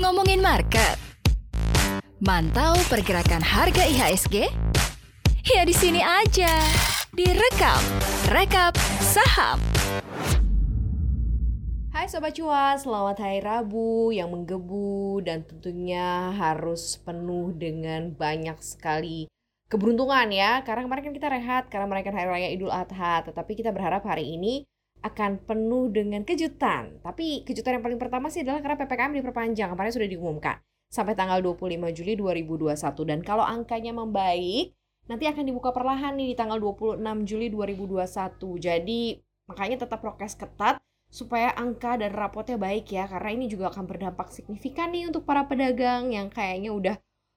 Ngomongin market. Mantau pergerakan harga IHSG? Ya di sini aja. Direkap, rekap saham. Hai Sobat Cuan, selamat hari Rabu yang menggebu dan tentunya harus penuh dengan banyak sekali keberuntungan ya. Karena kemarin kan kita rehat karena merayakan Hari Raya Idul Adha, tetapi kita berharap hari ini akan penuh dengan kejutan. Tapi kejutan yang paling pertama sih adalah karena PPKM diperpanjang, kemarin sudah diumumkan sampai tanggal 25 Juli 2021 dan kalau angkanya membaik nanti akan dibuka perlahan nih di tanggal 26 Juli 2021. Jadi makanya tetap prokes ketat supaya angka dan rapotnya baik ya karena ini juga akan berdampak signifikan nih untuk para pedagang yang kayaknya udah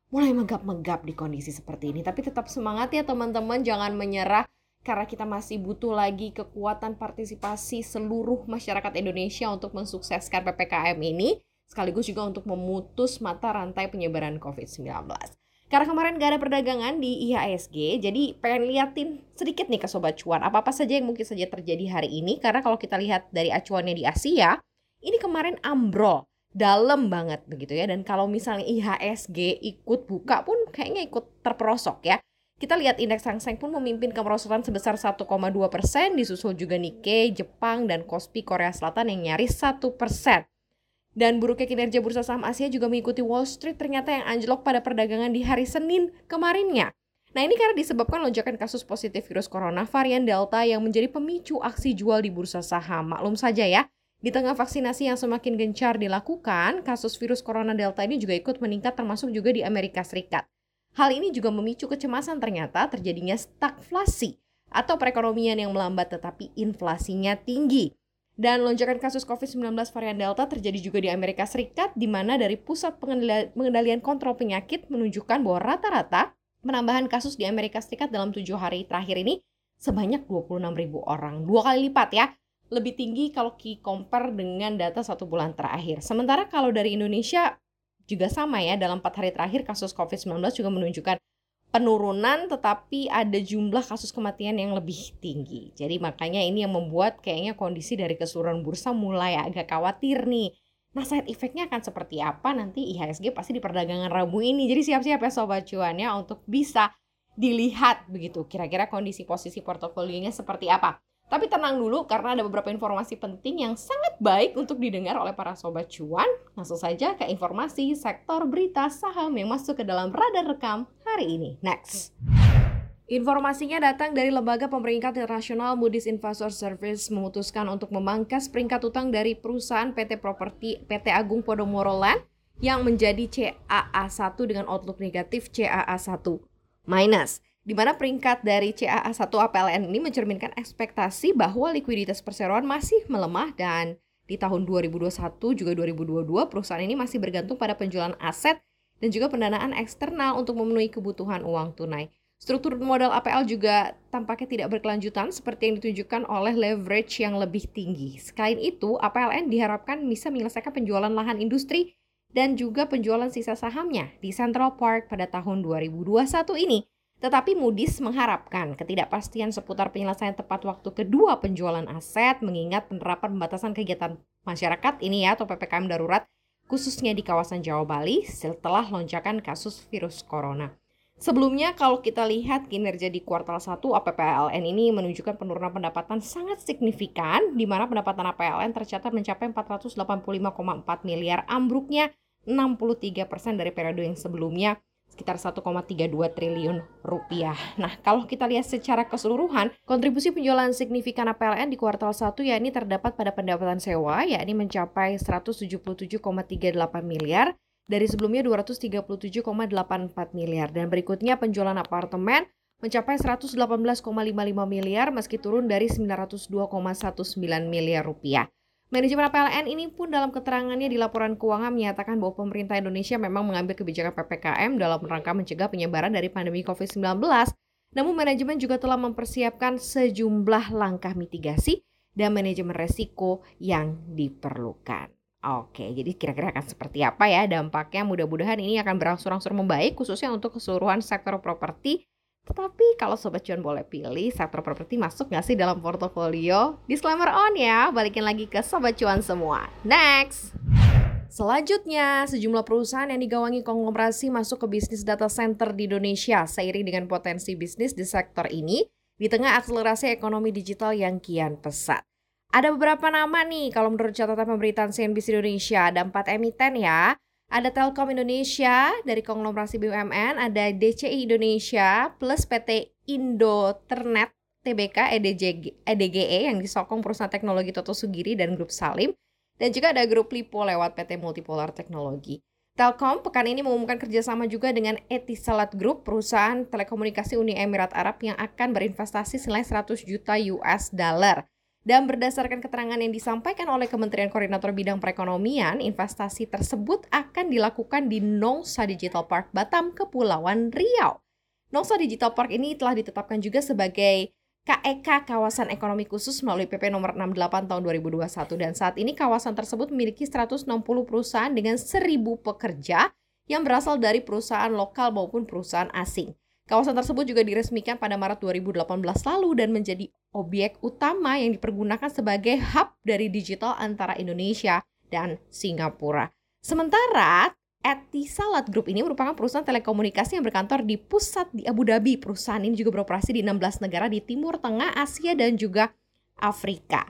mulai megap-megap di kondisi seperti ini tapi tetap semangat ya teman-teman jangan menyerah karena kita masih butuh lagi kekuatan partisipasi seluruh masyarakat Indonesia untuk mensukseskan PPKM ini sekaligus juga untuk memutus mata rantai penyebaran COVID-19. Karena kemarin gak ada perdagangan di IHSG, jadi pengen liatin sedikit nih ke Sobat Cuan, apa-apa saja yang mungkin saja terjadi hari ini. Karena kalau kita lihat dari acuannya di Asia, ini kemarin ambrol, dalam banget begitu ya. Dan kalau misalnya IHSG ikut buka pun kayaknya ikut terperosok ya. Kita lihat indeks Hang Seng pun memimpin kemerosotan sebesar 1,2 persen, disusul juga Nikkei, Jepang, dan Kospi Korea Selatan yang nyaris 1 persen. Dan buruknya kinerja bursa saham Asia juga mengikuti Wall Street ternyata yang anjlok pada perdagangan di hari Senin kemarinnya. Nah ini karena disebabkan lonjakan kasus positif virus corona varian Delta yang menjadi pemicu aksi jual di bursa saham. Maklum saja ya, di tengah vaksinasi yang semakin gencar dilakukan, kasus virus corona Delta ini juga ikut meningkat termasuk juga di Amerika Serikat. Hal ini juga memicu kecemasan ternyata terjadinya stagflasi atau perekonomian yang melambat tetapi inflasinya tinggi. Dan lonjakan kasus COVID-19 varian Delta terjadi juga di Amerika Serikat, di mana dari Pusat Pengendalian Kontrol Penyakit menunjukkan bahwa rata-rata penambahan kasus di Amerika Serikat dalam tujuh hari terakhir ini sebanyak 26 ribu orang. Dua kali lipat ya. Lebih tinggi kalau ki compare dengan data satu bulan terakhir. Sementara kalau dari Indonesia juga sama ya, dalam empat hari terakhir kasus COVID-19 juga menunjukkan penurunan tetapi ada jumlah kasus kematian yang lebih tinggi. Jadi makanya ini yang membuat kayaknya kondisi dari keseluruhan bursa mulai agak khawatir nih. Nah side effectnya akan seperti apa nanti IHSG pasti di perdagangan Rabu ini. Jadi siap-siap ya Sobat Cuan ya untuk bisa dilihat begitu kira-kira kondisi posisi portofolionya seperti apa. Tapi tenang dulu karena ada beberapa informasi penting yang sangat baik untuk didengar oleh para sobat cuan. Langsung saja ke informasi sektor berita saham yang masuk ke dalam radar rekam hari ini. Next. Informasinya datang dari lembaga pemeringkat internasional Moody's Investor Service memutuskan untuk memangkas peringkat utang dari perusahaan PT Properti PT Agung Podomoro Land yang menjadi CAA1 dengan outlook negatif CAA1 minus di mana peringkat dari CAA1 APLN ini mencerminkan ekspektasi bahwa likuiditas perseroan masih melemah dan di tahun 2021 juga 2022 perusahaan ini masih bergantung pada penjualan aset dan juga pendanaan eksternal untuk memenuhi kebutuhan uang tunai. Struktur modal APL juga tampaknya tidak berkelanjutan seperti yang ditunjukkan oleh leverage yang lebih tinggi. Selain itu, APLN diharapkan bisa menyelesaikan penjualan lahan industri dan juga penjualan sisa sahamnya di Central Park pada tahun 2021 ini tetapi Moody's mengharapkan ketidakpastian seputar penyelesaian tepat waktu kedua penjualan aset mengingat penerapan pembatasan kegiatan masyarakat ini ya atau PPKM darurat khususnya di kawasan Jawa Bali setelah lonjakan kasus virus corona. Sebelumnya kalau kita lihat kinerja di kuartal 1 APPLN ini menunjukkan penurunan pendapatan sangat signifikan di mana pendapatan APLN tercatat mencapai 485,4 miliar ambruknya 63% dari periode yang sebelumnya sekitar 1,32 triliun rupiah. Nah, kalau kita lihat secara keseluruhan, kontribusi penjualan signifikan APLN di kuartal 1 yakni terdapat pada pendapatan sewa, yakni mencapai 177,38 miliar, dari sebelumnya 237,84 miliar. Dan berikutnya penjualan apartemen mencapai 118,55 miliar meski turun dari 902,19 miliar rupiah. Manajemen PLN ini pun dalam keterangannya di laporan keuangan menyatakan bahwa pemerintah Indonesia memang mengambil kebijakan PPKM dalam rangka mencegah penyebaran dari pandemi COVID-19. Namun manajemen juga telah mempersiapkan sejumlah langkah mitigasi dan manajemen resiko yang diperlukan. Oke, jadi kira-kira akan seperti apa ya dampaknya? Mudah-mudahan ini akan berangsur-angsur membaik khususnya untuk keseluruhan sektor properti Tetapi kalau Sobat Cuan boleh pilih, sektor properti masuk nggak sih dalam portofolio? Disclaimer on ya, balikin lagi ke Sobat Cuan semua. Next! Selanjutnya, sejumlah perusahaan yang digawangi konglomerasi masuk ke bisnis data center di Indonesia seiring dengan potensi bisnis di sektor ini di tengah akselerasi ekonomi digital yang kian pesat. Ada beberapa nama nih kalau menurut catatan pemberitaan CNBC Indonesia, ada empat emiten ya. Ada Telkom Indonesia dari konglomerasi BUMN, ada DCI Indonesia plus PT Indoternet TBK EDGE, EDGE yang disokong perusahaan teknologi Toto Sugiri dan Grup Salim, dan juga ada grup Lipo lewat PT Multipolar Teknologi. Telkom pekan ini mengumumkan kerjasama juga dengan Etisalat Group, perusahaan telekomunikasi Uni Emirat Arab yang akan berinvestasi senilai 100 juta US dollar. Dan berdasarkan keterangan yang disampaikan oleh Kementerian Koordinator Bidang Perekonomian, investasi tersebut akan dilakukan di Nongsa Digital Park Batam, Kepulauan Riau. Nongsa Digital Park ini telah ditetapkan juga sebagai KEK e Kawasan Ekonomi Khusus melalui PP nomor 68 tahun 2021 dan saat ini kawasan tersebut memiliki 160 perusahaan dengan 1000 pekerja yang berasal dari perusahaan lokal maupun perusahaan asing. Kawasan tersebut juga diresmikan pada Maret 2018 lalu dan menjadi objek utama yang dipergunakan sebagai hub dari digital antara Indonesia dan Singapura. Sementara Etisalat Group ini merupakan perusahaan telekomunikasi yang berkantor di pusat di Abu Dhabi. Perusahaan ini juga beroperasi di 16 negara di Timur Tengah, Asia, dan juga Afrika.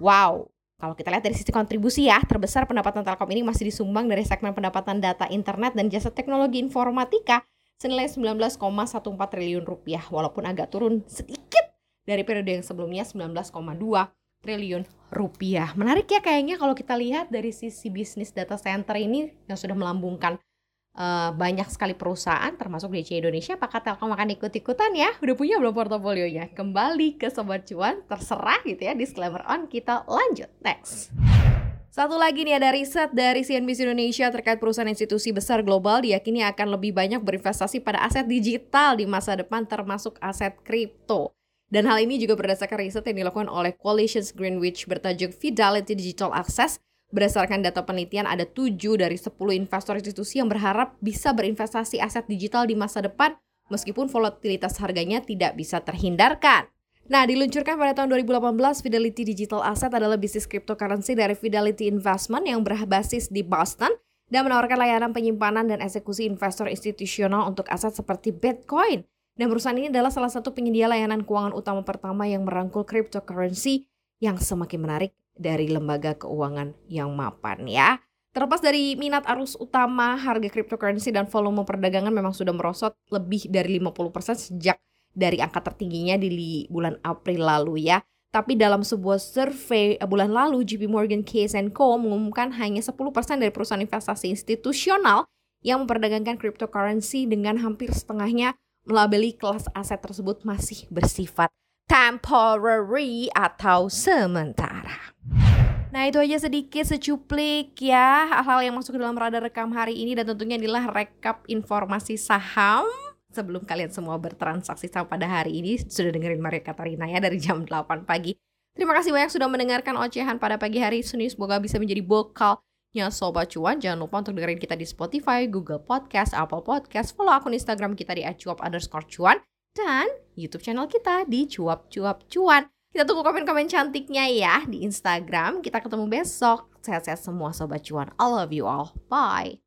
Wow, kalau kita lihat dari sisi kontribusi ya, terbesar pendapatan Telkom ini masih disumbang dari segmen pendapatan data internet dan jasa teknologi informatika senilai 19,14 triliun rupiah, walaupun agak turun sedikit dari periode yang sebelumnya 19,2 triliun rupiah. Menarik ya kayaknya kalau kita lihat dari sisi bisnis data center ini yang sudah melambungkan uh, banyak sekali perusahaan termasuk DC Indonesia apakah Telkom akan ikut-ikutan ya? Udah punya belum portofolionya? Kembali ke Sobat Cuan, terserah gitu ya, disclaimer on, kita lanjut, next. Satu lagi nih ada riset dari CNBC Indonesia terkait perusahaan institusi besar global diyakini akan lebih banyak berinvestasi pada aset digital di masa depan termasuk aset kripto. Dan hal ini juga berdasarkan riset yang dilakukan oleh Coalitions Greenwich bertajuk Fidelity Digital Access. Berdasarkan data penelitian, ada 7 dari 10 investor institusi yang berharap bisa berinvestasi aset digital di masa depan meskipun volatilitas harganya tidak bisa terhindarkan. Nah, diluncurkan pada tahun 2018, Fidelity Digital Asset adalah bisnis cryptocurrency dari Fidelity Investment yang berbasis di Boston dan menawarkan layanan penyimpanan dan eksekusi investor institusional untuk aset seperti Bitcoin, dan perusahaan ini adalah salah satu penyedia layanan keuangan utama pertama yang merangkul cryptocurrency yang semakin menarik dari lembaga keuangan yang mapan ya. Terlepas dari minat arus utama, harga cryptocurrency dan volume perdagangan memang sudah merosot lebih dari 50% sejak dari angka tertingginya di bulan April lalu ya. Tapi dalam sebuah survei bulan lalu, JP Morgan Chase Co. mengumumkan hanya 10% dari perusahaan investasi institusional yang memperdagangkan cryptocurrency dengan hampir setengahnya melabeli kelas aset tersebut masih bersifat temporary atau sementara. Nah itu aja sedikit secuplik ya hal-hal yang masuk ke dalam radar rekam hari ini dan tentunya inilah rekap informasi saham sebelum kalian semua bertransaksi saham pada hari ini sudah dengerin Maria Katarina ya dari jam 8 pagi. Terima kasih banyak sudah mendengarkan ocehan pada pagi hari ini. Semoga bisa menjadi bekal Ya Sobat Cuan, jangan lupa untuk dengerin kita di Spotify, Google Podcast, Apple Podcast, follow akun Instagram kita di @cuap underscore cuan, dan YouTube channel kita di cuap cuap cuan. Kita tunggu komen-komen cantiknya ya di Instagram. Kita ketemu besok. Sehat-sehat semua Sobat Cuan. I love you all. Bye.